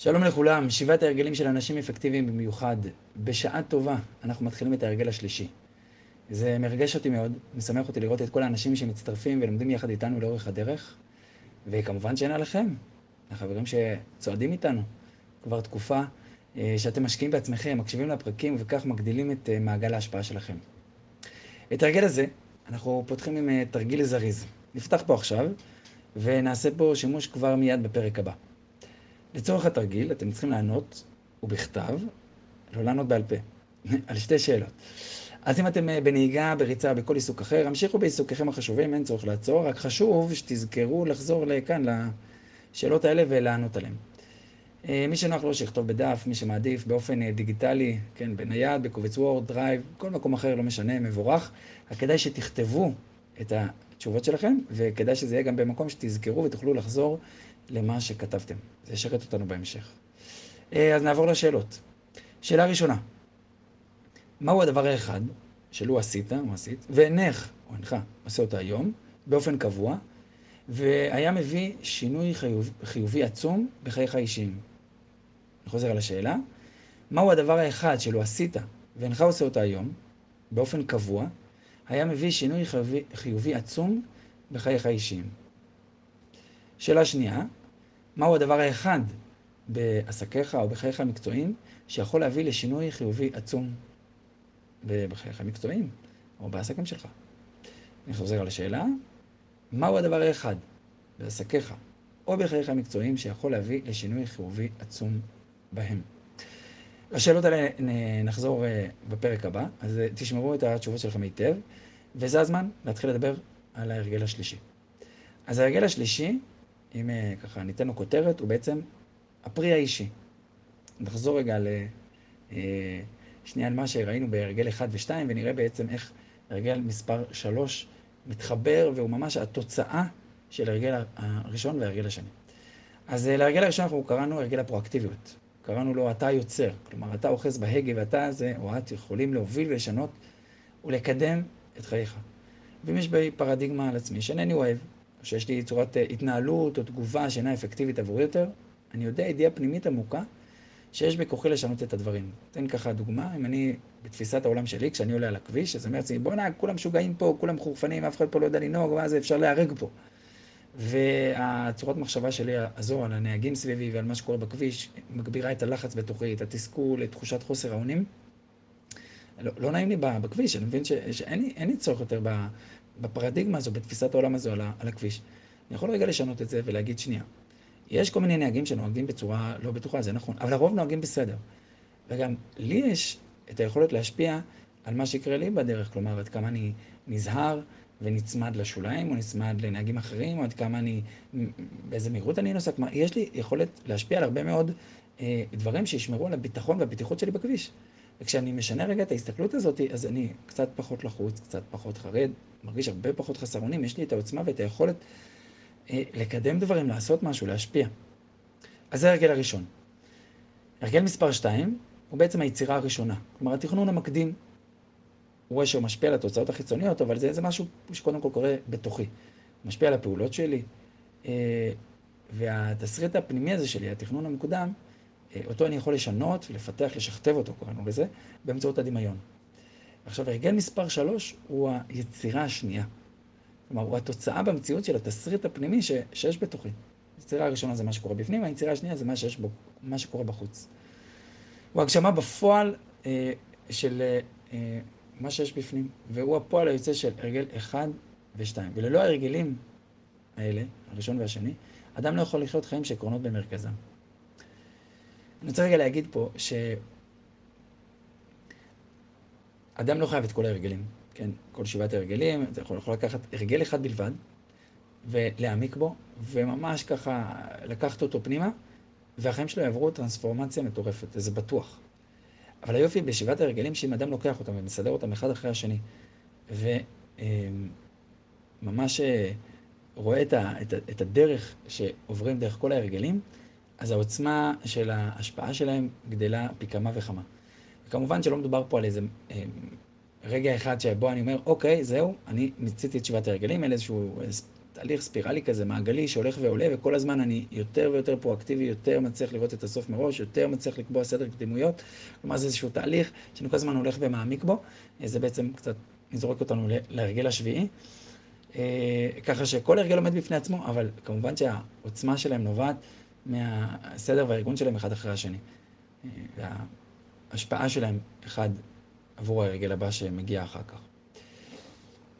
שלום לכולם, שבעת ההרגלים של אנשים אפקטיביים במיוחד. בשעה טובה אנחנו מתחילים את ההרגל השלישי. זה מרגש אותי מאוד, משמח אותי לראות את כל האנשים שמצטרפים ולומדים יחד איתנו לאורך הדרך. וכמובן שאין עליכם, החברים שצועדים איתנו כבר תקופה, אה, שאתם משקיעים בעצמכם, מקשיבים לפרקים וכך מגדילים את אה, מעגל ההשפעה שלכם. את ההרגל הזה אנחנו פותחים עם אה, תרגיל זריז. נפתח פה עכשיו ונעשה פה שימוש כבר מיד בפרק הבא. לצורך התרגיל, אתם צריכים לענות, ובכתב, לא לענות בעל פה, על שתי שאלות. אז אם אתם אה, בנהיגה, בריצה, בכל עיסוק אחר, המשיכו בעיסוקיכם החשובים, אין צורך לעצור, רק חשוב שתזכרו לחזור לכאן, לשאלות האלה ולענות עליהן. אה, מי שנוח לו שיכתוב בדף, מי שמעדיף באופן אה, דיגיטלי, כן, בנייד, בקובץ Word, Drive, כל מקום אחר, לא משנה, מבורך. רק כדאי שתכתבו את התשובות שלכם, וכדאי שזה יהיה גם במקום שתזכרו ותוכלו לחזור למה שכתבתם. זה ישרת אותנו בהמשך. אה, אז נעבור לשאלות. שאלה ראשונה, מהו הדבר האחד שלו עשית או עשית, ואינך או אינך עושה אותו היום, באופן קבוע, והיה מביא שינוי חיוב, חיובי עצום בחייך האישיים? אני חוזר על השאלה, מהו הדבר האחד שלו עשית ואינך עושה אותו היום, באופן קבוע, היה מביא שינוי חיובי, חיובי עצום בחייך האישיים? שאלה שנייה, מהו הדבר האחד בעסקיך או בחייך המקצועיים שיכול להביא לשינוי חיובי עצום בחייך המקצועיים או בעסקים שלך. אני חוזר על השאלה, מהו הדבר האחד בעסקיך או בחייך המקצועיים שיכול להביא לשינוי חיובי עצום בהם? השאלות האלה נחזור אה, בפרק הבא, אז אה, תשמרו את התשובות שלכם היטב, וזה הזמן להתחיל לדבר על ההרגל השלישי. אז ההרגל השלישי אם אה, ככה ניתן לו כותרת, הוא בעצם הפרי האישי. נחזור רגע ל... אה, על מה שראינו בהרגל 1 ו-2, ונראה בעצם איך הרגל מספר 3 מתחבר, והוא ממש התוצאה של הרגל הראשון והרגל השני. אז אה, להרגל הראשון אנחנו קראנו הרגל הפרואקטיביות. קראנו לו אתה יוצר, כלומר אתה אוחז בהגה ואתה זה, או את יכולים להוביל ולשנות ולקדם את חייך. ואם יש בי פרדיגמה על עצמי שאינני אוהב, או שיש לי צורת אה, התנהלות או תגובה שאינה אפקטיבית עבור יותר, אני יודע ידיעה פנימית עמוקה שיש בכוחי לשנות את הדברים. אתן ככה דוגמה, אם אני, בתפיסת העולם שלי, כשאני עולה על הכביש, אז אני אומר לעצמי, בוא'נה, כולם משוגעים פה, כולם חורפנים, אף אחד פה לא יודע לנהוג, ואז אפשר להיהרג פה. והצורת מחשבה שלי הזו על הנהגים סביבי ועל מה שקורה בכביש, מגבירה את הלחץ בתוכי, את התסכול, את תחושת חוסר האונים. לא, לא נעים לי בכביש, אני מבין ש, שאין לי צורך יותר בפרדיגמה הזו, בתפיסת העולם הזו על, על הכביש. אני יכול רגע לשנות את זה ולהגיד, שנייה, יש כל מיני נהגים שנוהגים בצורה לא בטוחה, זה נכון, אבל הרוב נוהגים בסדר. וגם לי יש את היכולת להשפיע על מה שיקרה לי בדרך, כלומר, עד כמה אני נזהר ונצמד לשוליים, או נצמד לנהגים אחרים, או עד כמה אני, באיזה מהירות אני נוסע, כלומר, יש לי יכולת להשפיע על הרבה מאוד אה, דברים שישמרו על הביטחון והבטיחות שלי בכביש. וכשאני משנה רגע את ההסתכלות הזאת, אז אני קצת פחות לחוץ, קצת פחות חרד, מרגיש הרבה פחות חסר אונים, יש לי את העוצמה ואת היכולת אה, לקדם דברים, לעשות משהו, להשפיע. אז זה הרגל הראשון. הרגל מספר 2 הוא בעצם היצירה הראשונה. כלומר, התכנון המקדים, הוא רואה שהוא משפיע על התוצאות החיצוניות, אבל זה, זה משהו שקודם כל קורה בתוכי. משפיע על הפעולות שלי, אה, והתסריט הפנימי הזה שלי, התכנון המוקדם, אה, אותו אני יכול לשנות, לפתח, לשכתב אותו, קראנו לזה, באמצעות הדמיון. עכשיו, הרגל מספר 3 הוא היצירה השנייה. כלומר, הוא התוצאה במציאות של התסריט הפנימי ש, שיש בתוכי. היצירה הראשונה זה מה שקורה בפנים, היצירה השנייה זה מה שיש בו, מה שקורה בחוץ. הוא הגשמה בפועל אה, של אה, מה שיש בפנים, והוא הפועל היוצא של הרגל 1 ו-2. וללא ההרגלים האלה, הראשון והשני, אדם לא יכול לחיות חיים שעקרונות במרכזם. אני רוצה רגע להגיד פה ש... אדם לא חייב את כל ההרגלים, כן? כל שבעת ההרגלים, אתה יכול, יכול לקחת הרגל אחד בלבד, ולהעמיק בו, וממש ככה לקחת אותו פנימה, והחיים שלו יעברו טרנספורמציה מטורפת, זה בטוח. אבל היופי בשבעת ההרגלים, שאם אדם לוקח אותם ומסדר אותם אחד אחרי השני, וממש אה, רואה את, ה, את, ה, את הדרך שעוברים דרך כל ההרגלים, אז העוצמה של ההשפעה שלהם גדלה פי כמה וכמה. וכמובן שלא מדובר פה על איזה אה, רגע אחד שבו אני אומר, אוקיי, זהו, אני מיציתי את שבעת הרגלים, אין איזשהו תהליך ספירלי כזה, מעגלי, שהולך ועולה, וכל הזמן אני יותר ויותר פרואקטיבי, יותר מצליח לראות את הסוף מראש, יותר מצליח לקבוע סדר קדימויות. כלומר, זה איזשהו תהליך שאני כל הזמן הולך ומעמיק בו. זה בעצם קצת יזרוק אותנו להרגל השביעי. אה, ככה שכל הרגל עומד בפני עצמו, אבל כמובן שהעוצמה שלהם נובעת מהסדר והארגון שלהם אחד אחרי השני. אה, וההשפעה שלהם אחד עבור ההרגל הבא שמגיע אחר כך.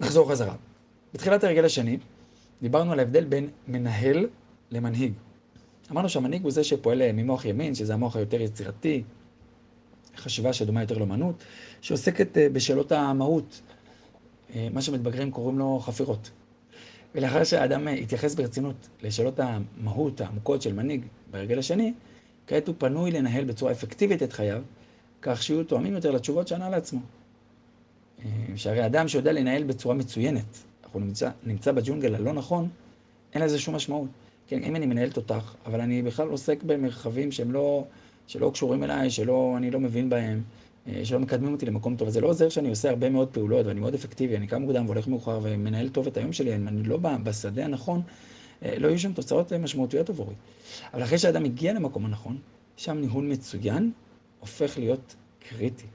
נחזור חזרה. בתחילת ההרגל השני, דיברנו על ההבדל בין מנהל למנהיג. אמרנו שהמנהיג הוא זה שפועל ממוח ימין, שזה המוח היותר יצירתי, חשיבה שדומה יותר לאמנות, שעוסקת אה, בשאלות המהות, אה, מה שמתבגרים קוראים לו חפירות. ולאחר שהאדם התייחס ברצינות לשאלות המהות העמוקות של מנהיג בהרגל השני, כעת הוא פנוי לנהל בצורה אפקטיבית את חייו, כך שיהיו תואמים יותר לתשובות שענה לעצמו. אה, שהרי אדם שיודע לנהל בצורה מצוינת, אנחנו נמצא, נמצא בג'ונגל הלא נכון, אין לזה שום משמעות. כן, אם אני מנהל תותח, אבל אני בכלל עוסק במרחבים שהם לא, שלא קשורים אליי, שלא, אני לא מבין בהם, אה, שלא מקדמים אותי למקום טוב. אז זה לא עוזר שאני עושה הרבה מאוד פעולות ואני מאוד אפקטיבי, אני קם מוקדם והולך מאוחר ומנהל טוב את היום שלי, אני לא בשדה הנכון, אה, לא יהיו שם תוצאות משמעותיות עבורי. אבל אחרי שאדם הגיע למקום הנכון, שם ניהול מצוין הופך להיות קריטי.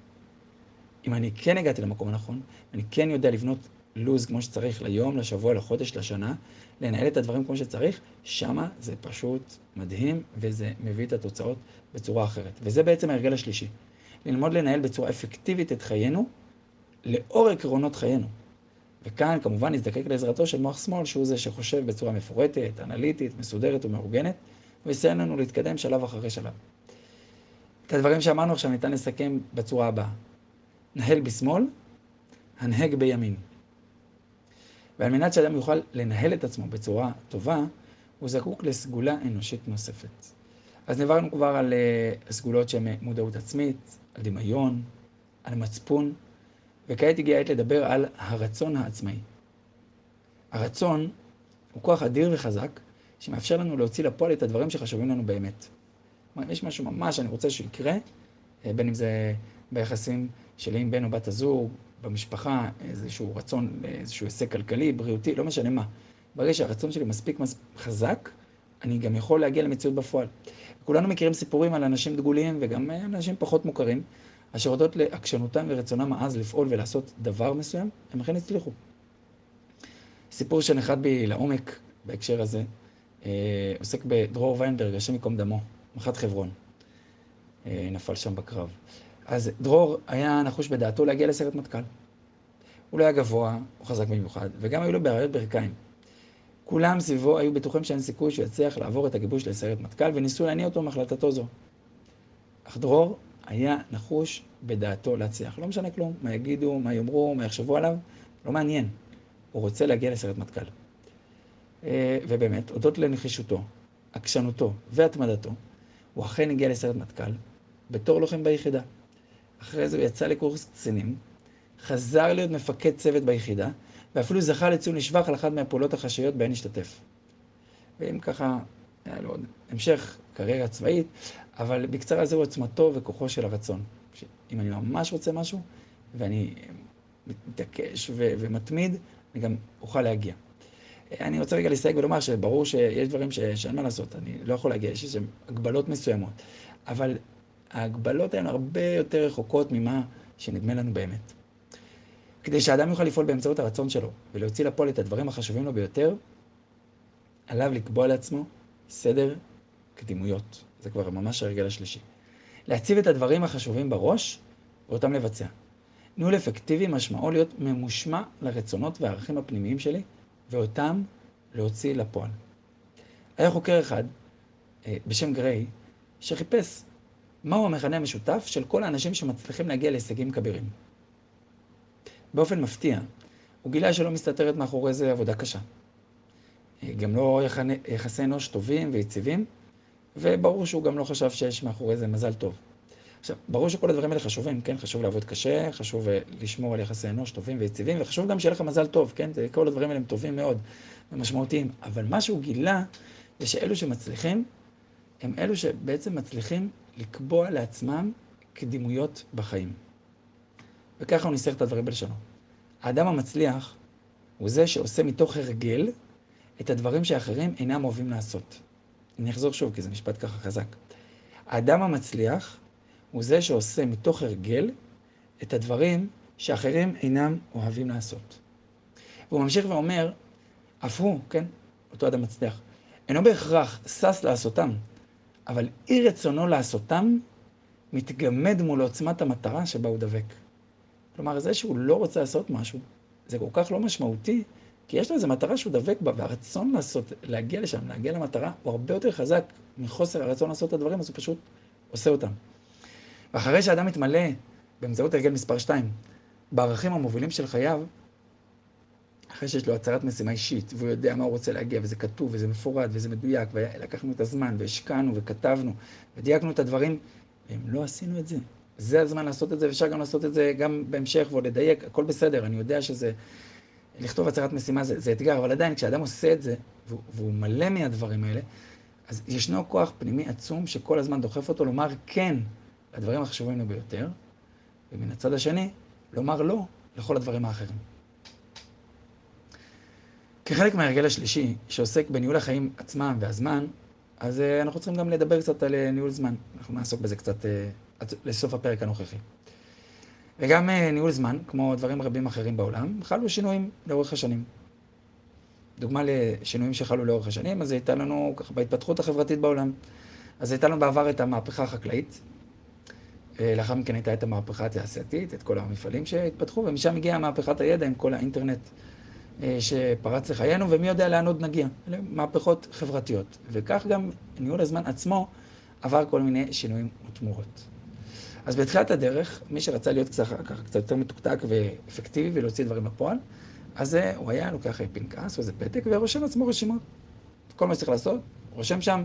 אם אני כן הגעתי למקום הנכון, אני כן יודע לבנות לו"ז כמו שצריך ליום, לשבוע, לחודש, לשנה, לנהל את הדברים כמו שצריך, שמה זה פשוט מדהים וזה מביא את התוצאות בצורה אחרת. וזה בעצם ההרגל השלישי. ללמוד לנהל בצורה אפקטיבית את חיינו לאור עקרונות חיינו. וכאן כמובן נזדקק לעזרתו של מוח שמאל, שהוא זה שחושב בצורה מפורטת, אנליטית, מסודרת ומאורגנת, ויסייע לנו להתקדם שלב אחרי שלב. הדברים שאמרנו עכשיו ניתן לסכם בצורה הבאה. נהל בשמאל, הנהג בימין. ועל מנת שאדם יוכל לנהל את עצמו בצורה טובה, הוא זקוק לסגולה אנושית נוספת. אז נברנו כבר על uh, סגולות שהן מודעות עצמית, על דמיון, על מצפון, וכעת הגיעה העת לדבר על הרצון העצמאי. הרצון הוא כוח אדיר וחזק, שמאפשר לנו להוציא לפועל את הדברים שחשובים לנו באמת. אם יש משהו ממש שאני רוצה שיקרה, אה, בין אם זה ביחסים שלי עם בן או בת הזוג, במשפחה, איזשהו רצון איזשהו הישג כלכלי, בריאותי, לא משנה מה. ברגע שהרצון שלי מספיק חזק, אני גם יכול להגיע למציאות בפועל. כולנו מכירים סיפורים על אנשים דגולים וגם אנשים פחות מוכרים, אשר הודות לעקשנותם ורצונם העז לפעול ולעשות דבר מסוים, הם אכן הצליחו. סיפור שנחת בי לעומק בהקשר הזה, אה, עוסק בדרור ויינברג, השם ייקום דמו, מח"ט חברון. אה, נפל שם בקרב. אז דרור היה נחוש בדעתו להגיע לסרט מטכ"ל. הוא לא היה גבוה, הוא חזק במיוחד, וגם היו לו בעיות ברכיים. כולם סביבו היו בטוחים שאין סיכוי שהוא יצליח לעבור את הגיבוש לסיירת מטכ"ל, וניסו להניע אותו מהחלטתו זו. אך דרור היה נחוש בדעתו להצליח. לא משנה כלום, מה יגידו, מה יאמרו, מה יחשבו עליו, לא מעניין. הוא רוצה להגיע לסיירת מטכ"ל. אה, ובאמת, הודות לנחישותו, עקשנותו והתמדתו, הוא אכן הגיע לסיירת מטכ"ל בתור לוחם ביחידה. אחרי זה הוא יצא לקורס קצינים, חזר להיות מפקד צוות ביחידה, ואפילו זכה לציון לשבח על אחת מהפעולות החשאיות בהן השתתף. ואם ככה, היה לו עוד המשך קריירה צבאית, אבל בקצרה זהו עוצמתו וכוחו של הרצון. אם אני ממש רוצה משהו, ואני מתעקש ו- ומתמיד, אני גם אוכל להגיע. אני רוצה רגע להסתייג ולומר שברור שיש דברים ש- שאין מה לעשות, אני לא יכול להגיע, יש איזה הגבלות מסוימות. אבל ההגבלות הן הרבה יותר רחוקות ממה שנדמה לנו באמת. כדי שהאדם יוכל לפעול באמצעות הרצון שלו ולהוציא לפועל את הדברים החשובים לו ביותר, עליו לקבוע לעצמו סדר קדימויות. זה כבר ממש הרגל השלישי. להציב את הדברים החשובים בראש ואותם לבצע. ניהול אפקטיבי משמעו להיות ממושמע לרצונות והערכים הפנימיים שלי ואותם להוציא לפועל. היה חוקר אחד אה, בשם גריי שחיפש מהו המכנה המשותף של כל האנשים שמצליחים להגיע להישגים כבירים. באופן מפתיע, הוא גילה שלא מסתתרת מאחורי זה עבודה קשה. גם לא יחסי אנוש טובים ויציבים, וברור שהוא גם לא חשב שיש מאחורי זה מזל טוב. עכשיו, ברור שכל הדברים האלה חשובים, כן? חשוב לעבוד קשה, חשוב אה, לשמור על יחסי אנוש טובים ויציבים, וחשוב גם שיהיה לך מזל טוב, כן? כל הדברים האלה הם טובים מאוד ומשמעותיים. אבל מה שהוא גילה, זה שאלו שמצליחים, הם אלו שבעצם מצליחים לקבוע לעצמם קדימויות בחיים. וככה הוא ניסח את הדברים בלשונו. האדם המצליח הוא זה שעושה מתוך הרגל את הדברים שאחרים אינם אוהבים לעשות. אני אחזור שוב, כי זה משפט ככה חזק. האדם המצליח הוא זה שעושה מתוך הרגל את הדברים שאחרים אינם אוהבים לעשות. והוא ממשיך ואומר, אף הוא, כן, אותו אדם מצליח, אינו בהכרח שש לעשותם, אבל אי רצונו לעשותם מתגמד מול עוצמת המטרה שבה הוא דבק. כלומר, זה שהוא לא רוצה לעשות משהו, זה כל כך לא משמעותי, כי יש לו איזו מטרה שהוא דבק בה, והרצון לעשות, להגיע לשם, להגיע למטרה, הוא הרבה יותר חזק מחוסר הרצון לעשות את הדברים, אז הוא פשוט עושה אותם. ואחרי שאדם מתמלא באמצעות הרגל מספר 2, בערכים המובילים של חייו, אחרי שיש לו הצהרת משימה אישית, והוא יודע מה הוא רוצה להגיע, וזה כתוב, וזה מפורט, וזה מדויק, ולקחנו את הזמן, והשקענו, וכתבנו, ודייקנו את הדברים, והם לא עשינו את זה. זה הזמן לעשות את זה, ואפשר גם לעשות את זה גם בהמשך, ועוד לדייק, הכל בסדר, אני יודע שזה... לכתוב הצהרת משימה זה, זה אתגר, אבל עדיין כשאדם עושה את זה, והוא, והוא מלא מהדברים האלה, אז ישנו כוח פנימי עצום שכל הזמן דוחף אותו לומר כן לדברים החשובים לו ביותר, ומן הצד השני, לומר לא לכל הדברים האחרים. כחלק מההרגל השלישי, שעוסק בניהול החיים עצמם והזמן, אז uh, אנחנו צריכים גם לדבר קצת על uh, ניהול זמן. אנחנו נעסוק בזה קצת עד לסוף הפרק הנוכחי. וגם ניהול זמן, כמו דברים רבים אחרים בעולם, חלו שינויים לאורך השנים. דוגמה לשינויים שחלו לאורך השנים, אז הייתה לנו ככה בהתפתחות החברתית בעולם. אז הייתה לנו בעבר את המהפכה החקלאית, לאחר מכן הייתה את המהפכה התעשייתית, את כל המפעלים שהתפתחו, ומשם הגיעה מהפכת הידע עם כל האינטרנט אה, שפרץ לחיינו, ומי יודע לאן עוד נגיע. אלה מהפכות חברתיות. וכך גם ניהול הזמן עצמו עבר כל מיני שינויים ותמורות. אז בתחילת הדרך, מי שרצה להיות קצת, ככה, קצת יותר מתוקתק ואפקטיבי ולהוציא דברים לפועל, אז אה, הוא היה לוקח פנקס או איזה פתק ורושם לעצמו רשימות. כל מה שצריך לעשות, רושם שם,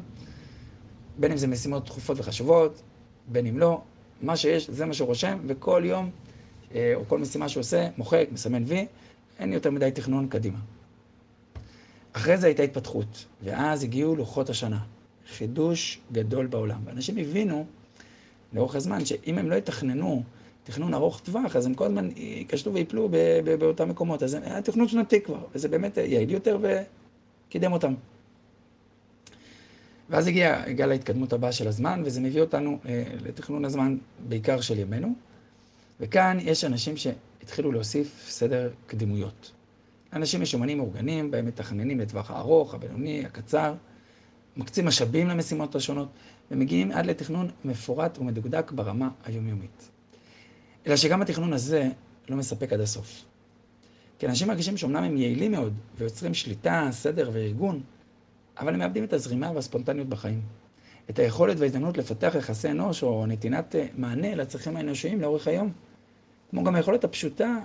בין אם זה משימות דחופות וחשובות, בין אם לא, מה שיש, זה מה שהוא רושם, וכל יום, אה, או כל משימה שהוא עושה, מוחק, מסמן וי, אין יותר מדי תכנון קדימה. אחרי זה הייתה התפתחות, ואז הגיעו לוחות השנה. חידוש גדול בעולם. ואנשים הבינו לאורך הזמן שאם הם לא יתכננו תכנון ארוך טווח, אז הם כל הזמן ייכשלו ויפלו באותם מקומות. אז היה תכנון שנתי כבר, וזה באמת יעיל יותר וקידם אותם. ואז הגיע גל ההתקדמות הבא של הזמן, וזה מביא אותנו אה, לתכנון הזמן בעיקר של ימינו. וכאן יש אנשים שהתחילו להוסיף סדר קדימויות. אנשים משומנים מאורגנים, בהם מתכננים לטווח הארוך, הבינוני, הקצר, מקצים משאבים למשימות השונות, ומגיעים עד לתכנון מפורט ומדוקדק ברמה היומיומית. אלא שגם התכנון הזה לא מספק עד הסוף. כי אנשים מרגישים שאומנם הם יעילים מאוד, ויוצרים שליטה, סדר וארגון, אבל הם מאבדים את הזרימה והספונטניות בחיים. את היכולת וההזדמנות לפתח יחסי אנוש או נתינת אה, מענה לצרכים האנושיים לאורך היום. כמו גם היכולת הפשוטה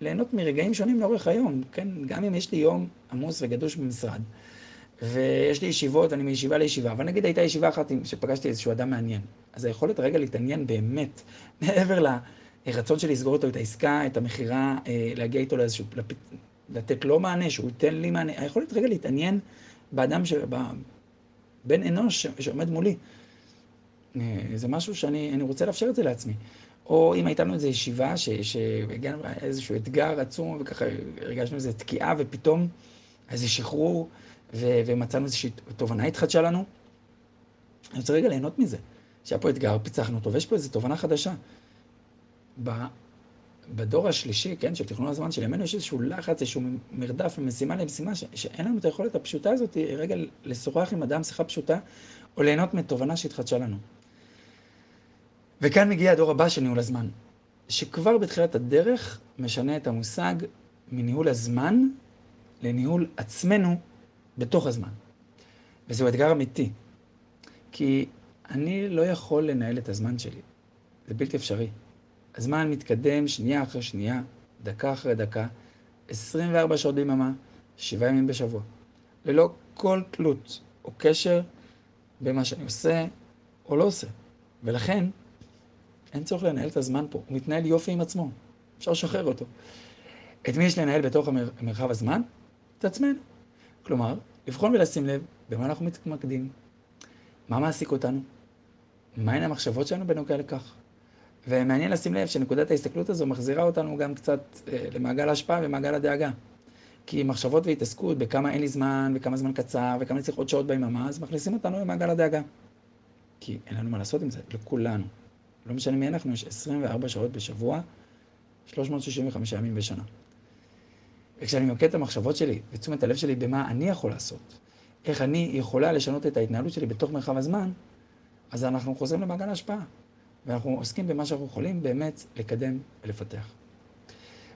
ליהנות מרגעים שונים לאורך היום, כן? גם אם יש לי יום עמוס וגדוש במשרד, ויש לי ישיבות, אני מישיבה לישיבה, אבל נגיד הייתה ישיבה אחת שפגשתי איזשהו אדם מעניין. אז היכולת רגע להתעניין באמת, מעבר לרצון שלי לסגור איתו את העסקה, את המכירה, אה, להגיע איתו לאיזשהו, לתת לו מענה, שהוא ייתן לי מענה, היכולת רגע להתעניין באדם, ש... בן אנוש שעומד מולי. אה, זה משהו שאני רוצה לאפשר את זה לעצמי. או אם הייתה לנו איזו ישיבה שהגענו לאיזשהו אתגר עצום, וככה הרגשנו איזו תקיעה, ופתאום איזה שחרור, ו- ומצאנו איזושהי תובנה התחדשה לנו. אני רוצה רגע ליהנות מזה. שהיה פה אתגר, פיצחנו אותו, ויש פה איזו תובנה חדשה. בדור השלישי, כן, של תכנון הזמן של ימינו, יש איזשהו לחץ, איזשהו מרדף ממשימה למשימה, ש- שאין לנו את היכולת הפשוטה הזאת, רגע לשוחח עם אדם שיחה פשוטה, או ליהנות מתובנה שהתחדשה לנו. וכאן מגיע הדור הבא של ניהול הזמן, שכבר בתחילת הדרך משנה את המושג מניהול הזמן לניהול עצמנו בתוך הזמן. וזהו אתגר אמיתי, כי אני לא יכול לנהל את הזמן שלי, זה בלתי אפשרי. הזמן מתקדם שנייה אחרי שנייה, דקה אחרי דקה, 24 שעות ביממה, 7 ימים בשבוע. ללא כל תלות או קשר במה שאני עושה או לא עושה. ולכן, אין צורך לנהל את הזמן פה, הוא מתנהל יופי עם עצמו, אפשר לשחרר אותו. את מי יש לנהל בתוך מרחב הזמן? את עצמנו. כלומר, לבחון ולשים לב במה אנחנו מתמקדים, מה מעסיק אותנו, מהן המחשבות שלנו בנוגע לכך. ומעניין לשים לב שנקודת ההסתכלות הזו מחזירה אותנו גם קצת אה, למעגל ההשפעה ומעגל הדאגה. כי מחשבות והתעסקות בכמה אין לי זמן, וכמה זמן קצר, וכמה צריך עוד שעות ביממה, אז מכניסים אותנו למעגל הדאגה. כי אין לנו מה לעשות עם זה, לכולנו. לא משנה מי אנחנו, יש 24 שעות בשבוע, 365 ימים בשנה. וכשאני ממקד את המחשבות שלי ותשומת הלב שלי במה אני יכול לעשות, איך אני יכולה לשנות את ההתנהלות שלי בתוך מרחב הזמן, אז אנחנו חוזרים למעגל ההשפעה. ואנחנו עוסקים במה שאנחנו יכולים באמת לקדם ולפתח.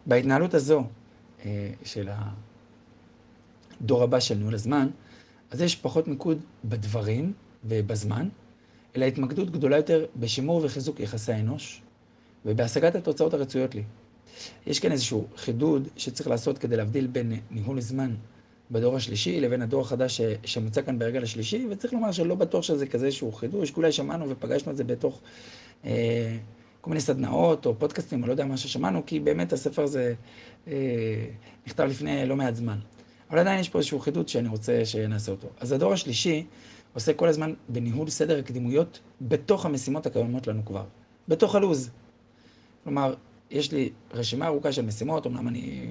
בהתנהלות הזו אה, של הדור הבא של ניהול הזמן, אז יש פחות מיקוד בדברים ובזמן, אלא התמקדות גדולה יותר בשימור וחיזוק יחסי האנוש ובהשגת התוצאות הרצויות לי. יש כאן איזשהו חידוד שצריך לעשות כדי להבדיל בין ניהול זמן בדור השלישי לבין הדור החדש שמוצע כאן ברגל השלישי, וצריך לומר שלא בטוח שזה כזה איזשהו חידוש, כולי שמענו ופגשנו את זה בתוך כל מיני סדנאות או פודקאסטים, או לא יודע מה ששמענו, כי באמת הספר הזה אה, נכתב לפני לא מעט זמן. אבל עדיין יש פה איזשהו חידוד שאני רוצה שנעשה אותו. אז הדור השלישי עושה כל הזמן בניהול סדר הקדימויות בתוך המשימות הקיימות לנו כבר, בתוך הלו"ז. כלומר, יש לי רשימה ארוכה של משימות, אמנם אני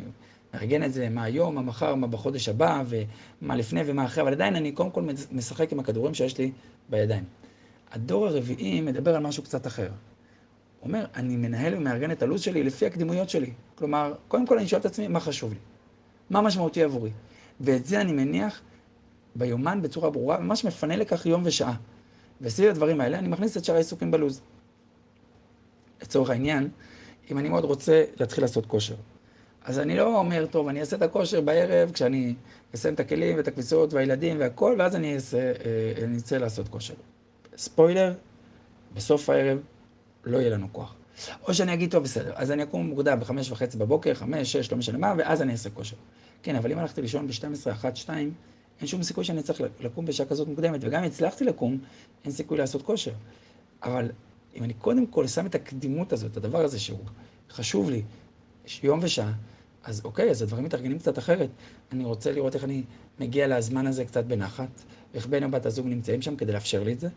מארגן את זה מה היום, מה מחר, מה בחודש הבא, ומה לפני ומה אחרי, אבל עדיין אני קודם כל משחק עם הכדורים שיש לי בידיים. הדור הרביעי מדבר על משהו קצת אחר. הוא אומר, אני מנהל ומארגן את הלו"ז שלי לפי הקדימויות שלי. כלומר, קודם כל אני שואל את עצמי, מה חשוב לי? מה משמעותי עבורי? ואת זה אני מניח ביומן בצורה ברורה, ממש מפנה לכך יום ושעה. וסביב הדברים האלה אני מכניס את שאר העיסוקים בלו"ז. לצורך העניין, אם אני מאוד רוצה להתחיל לעשות כושר, אז אני לא אומר, טוב, אני אעשה את הכושר בערב כשאני אסיים את הכלים ואת הכביסות והילדים והכל, ואז אני אעשה, אה, אני אצא לעשות כושר. ספוילר, בסוף הערב לא יהיה לנו כוח. או שאני אגיד, טוב, בסדר, אז אני אקום מוקדם בחמש וחצי בבוקר, חמש, שש, לא משנה מה, ואז אני אעשה כושר. כן, אבל אם הלכתי לישון ב-12, 1, 2, אין שום סיכוי שאני צריך לקום בשעה כזאת מוקדמת, וגם אם הצלחתי לקום, אין סיכוי לעשות כושר. אבל אם אני קודם כל שם את הקדימות הזאת, הדבר הזה שהוא חשוב לי, יום ושעה, אז אוקיי, אז הדברים מתארגנים קצת אחרת. אני רוצה לראות איך אני מגיע לזמן הזה קצת בנחת, איך בן או בת הזוג נמצאים שם כדי לאפשר לי את זה.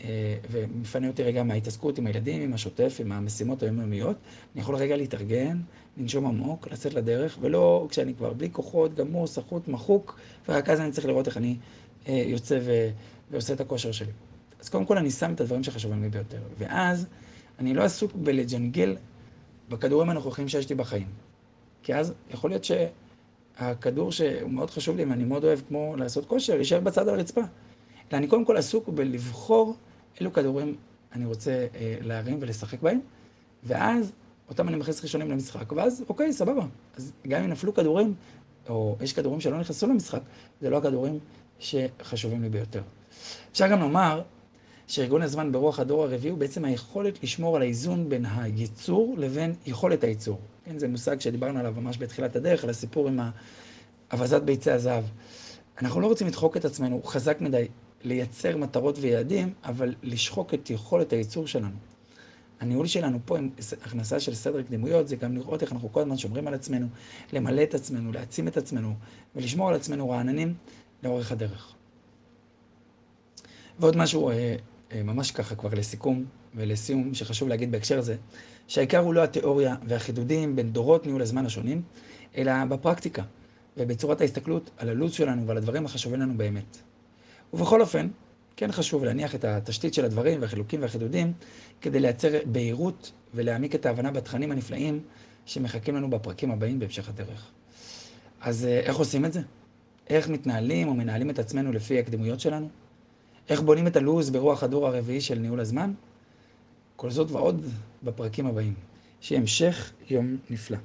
אה, ומפנה אותי רגע מההתעסקות עם הילדים, עם השוטף, עם המשימות היומיומיות. אני יכול רגע להתארגן, לנשום עמוק, לצאת לדרך, ולא כשאני כבר בלי כוחות, גמור, סחוט, מחוק, ורק אז אני צריך לראות איך אני אה, יוצא ו... ועושה את הכושר שלי. אז קודם כל אני שם את הדברים שחשובים לי ביותר. ואז אני לא עסוק בלג'נגל בכדורים הנוכחים שיש לי בחיים. כי אז יכול להיות שהכדור שהוא מאוד חשוב לי ואני מאוד אוהב, כמו לעשות כושר, יישאר בצד על הרצפה. אלא אני קודם כל עסוק בלבחור אילו כדורים אני רוצה אה, להרים ולשחק בהם, ואז אותם אני מכניס ראשונים למשחק, ואז אוקיי, סבבה. אז גם אם נפלו כדורים, או יש כדורים שלא נכנסו למשחק, זה לא הכדורים שחשובים לי ביותר. אפשר גם לומר שארגון הזמן ברוח הדור הרביעי הוא בעצם היכולת לשמור על האיזון בין הייצור לבין יכולת הייצור. כן, זה מושג שדיברנו עליו ממש בתחילת הדרך, על הסיפור עם אבזת ביצי הזהב. אנחנו לא רוצים לדחוק את עצמנו חזק מדי לייצר מטרות ויעדים, אבל לשחוק את יכולת הייצור שלנו. הניהול שלנו פה עם הכנסה של סדר קדימויות, זה גם לראות איך אנחנו כל הזמן שומרים על עצמנו, למלא את עצמנו, להעצים את עצמנו, ולשמור על עצמנו רעננים לאורך הדרך. ועוד משהו, אה, אה, ממש ככה כבר לסיכום ולסיום, שחשוב להגיד בהקשר הזה, שהעיקר הוא לא התיאוריה והחידודים בין דורות ניהול הזמן השונים, אלא בפרקטיקה ובצורת ההסתכלות על הלו"ז שלנו ועל הדברים החשובים לנו באמת. ובכל אופן, כן חשוב להניח את התשתית של הדברים והחילוקים והחידודים כדי לייצר בהירות ולהעמיק את ההבנה בתכנים הנפלאים שמחכים לנו בפרקים הבאים בהמשך הדרך. אז אה, איך עושים את זה? איך מתנהלים או מנהלים את עצמנו לפי הקדימויות שלנו? איך בונים את הלו"ז ברוח הדור הרביעי של ניהול הזמן? כל זאת ועוד בפרקים הבאים. שיהיה המשך יום נפלא.